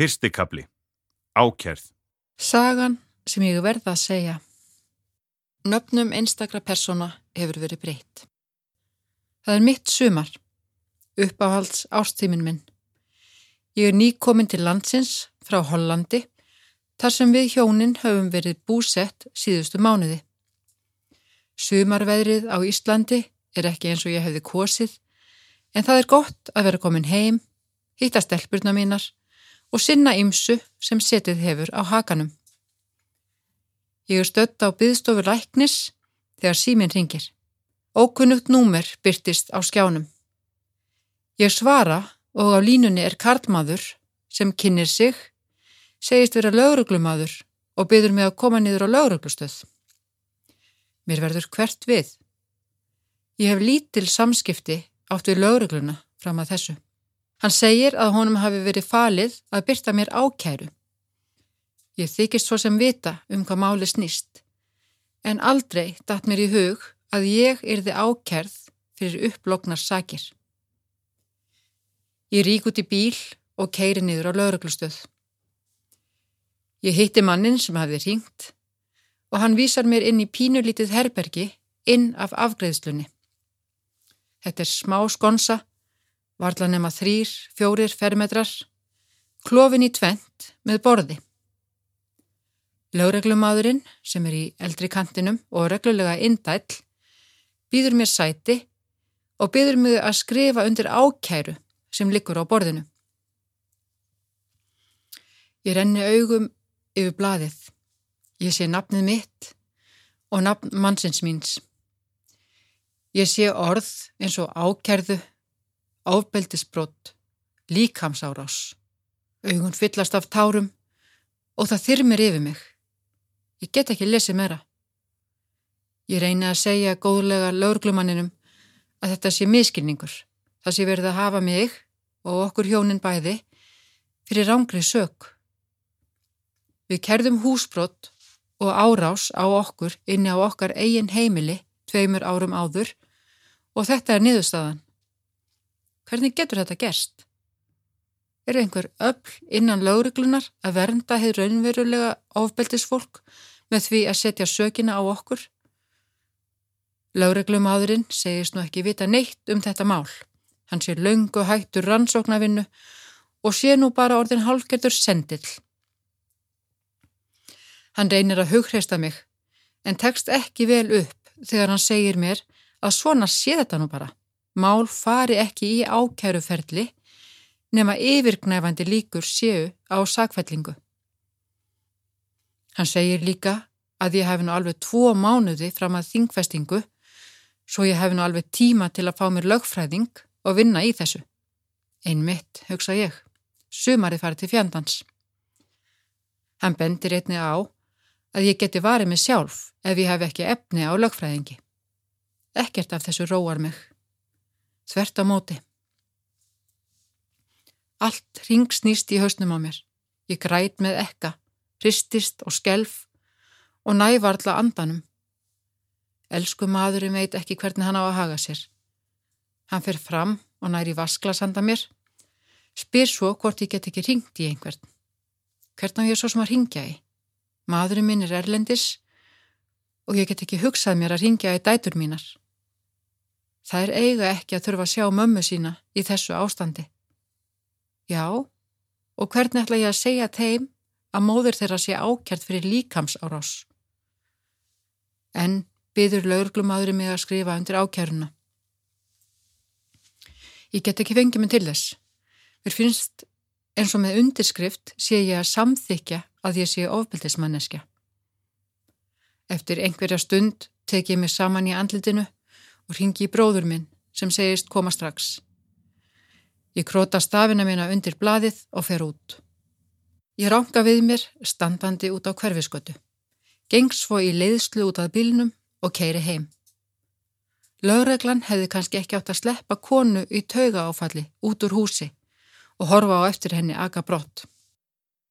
Fyrstikabli. Ákjærð. Sagan sem ég verða að segja. Nöfnum einstakra persóna hefur verið breytt. Það er mitt sumar, uppáhalds ástímin minn. Ég er nýkomin til landsins frá Hollandi, þar sem við hjónin höfum verið búsett síðustu mánuði. Sumarveðrið á Íslandi er ekki eins og ég hefði kosið, en það er gott að vera komin heim, hitta stelpurna mínar og sinna ymsu sem setið hefur á hakanum. Ég er stött á byðstofur læknis þegar síminn ringir. Ókunnugt númer byrtist á skjánum. Ég svara og á línunni er karlmaður sem kynir sig, segist vera lauruglumadur og byður mig að koma niður á lauruglustöð. Mér verður hvert við. Ég hef lítil samskipti átt við laurugluna fram að þessu. Hann segir að honum hafi verið falið að byrta mér ákæru. Ég þykist svo sem vita um hvað máli snýst, en aldrei datt mér í hug að ég yrði ákærð fyrir upplognar sakir. Ég rík út í bíl og keiri niður á lauruglustöð. Ég hitti mannin sem hafi ringt og hann vísar mér inn í pínulítið herbergi inn af afgreðslunni. Þetta er smá skonsa, varla nema þrýr, fjórir fermetrar, klófin í tvent með borði. Lögreglumadurinn, sem er í eldri kantinum og reglulega indæll, býður mér sæti og býður mig að skrifa undir ákæru sem likur á borðinu. Ég renni augum yfir blaðið. Ég sé nafnið mitt og nafn mannsins míns. Ég sé orð eins og ákærðu, áfbeldisbrott, líkamsárás. Augun fyllast af tárum og það þyrmir yfir mig. Ég get ekki lesið meira. Ég reyni að segja góðlega laurglumanninum að þetta sé miskilningur. Það sé verið að hafa mig og okkur hjónin bæði fyrir rángri sök. Við kerðum húsbrott og árás á okkur inni á okkar eigin heimili tveimur árum áður og þetta er niðurstaðan. Hvernig getur þetta gerst? Er einhver öll innan lauruglunar að vernda hefur raunverulega ofbeldisfólk með því að setja sökina á okkur? Lauruglumadurinn segist nú ekki vita neitt um þetta mál. Hann sé laungu hættur rannsóknarvinnu og sé nú bara orðin hálfgerður sendill. Hann reynir að hugreista mig en tekst ekki vel upp þegar hann segir mér að svona sé þetta nú bara. Mál fari ekki í ákæruferli nema yfirgnæfandi líkur séu á sakfællingu. Hann segir líka að ég hef nú alveg tvo mánuði fram að þingfestingu svo ég hef nú alveg tíma til að fá mér lögfræðing og vinna í þessu. Einmitt, hugsa ég, sumarið farið til fjandans. Hann bendir einni á að ég geti varið mig sjálf ef ég hef ekki efni á lögfræðingi. Ekkert af þessu róar mig. Þvert á móti. Allt ringsnýst í hausnum á mér. Ég græt með ekka, hristist og skelf og nævarla andanum. Elsku maðurinn veit ekki hvernig hann á að haga sér. Hann fer fram og næri vasklasanda mér. Spyr svo hvort ég get ekki ringt í einhvern. Hvern á ég svo sem að ringja í? Maðurinn minn er erlendis og ég get ekki hugsað mér að ringja í dætur mínar. Það er eiga ekki að þurfa að sjá mömmu sína í þessu ástandi. Já, og hvernig ætla ég að segja þeim að móður þeirra sé ákjart fyrir líkamsárás? En byður laurglumadurinn mig að skrifa undir ákjæruna. Ég get ekki fengið mig til þess. Mér finnst eins og með undirskrift sé ég að samþykja að ég sé ofbildismanneskja. Eftir einhverja stund tek ég mig saman í andlitinu og ringi í bróður minn sem segist koma strax. Ég króta stafina mína undir blaðið og fer út. Ég ránka við mér standandi út á hverfiskötu. Gengs svo í leiðslu út að bílnum og keiri heim. Lögreglan hefði kannski ekki átt að sleppa konu í tauga áfalli út úr húsi og horfa á eftir henni aga brott.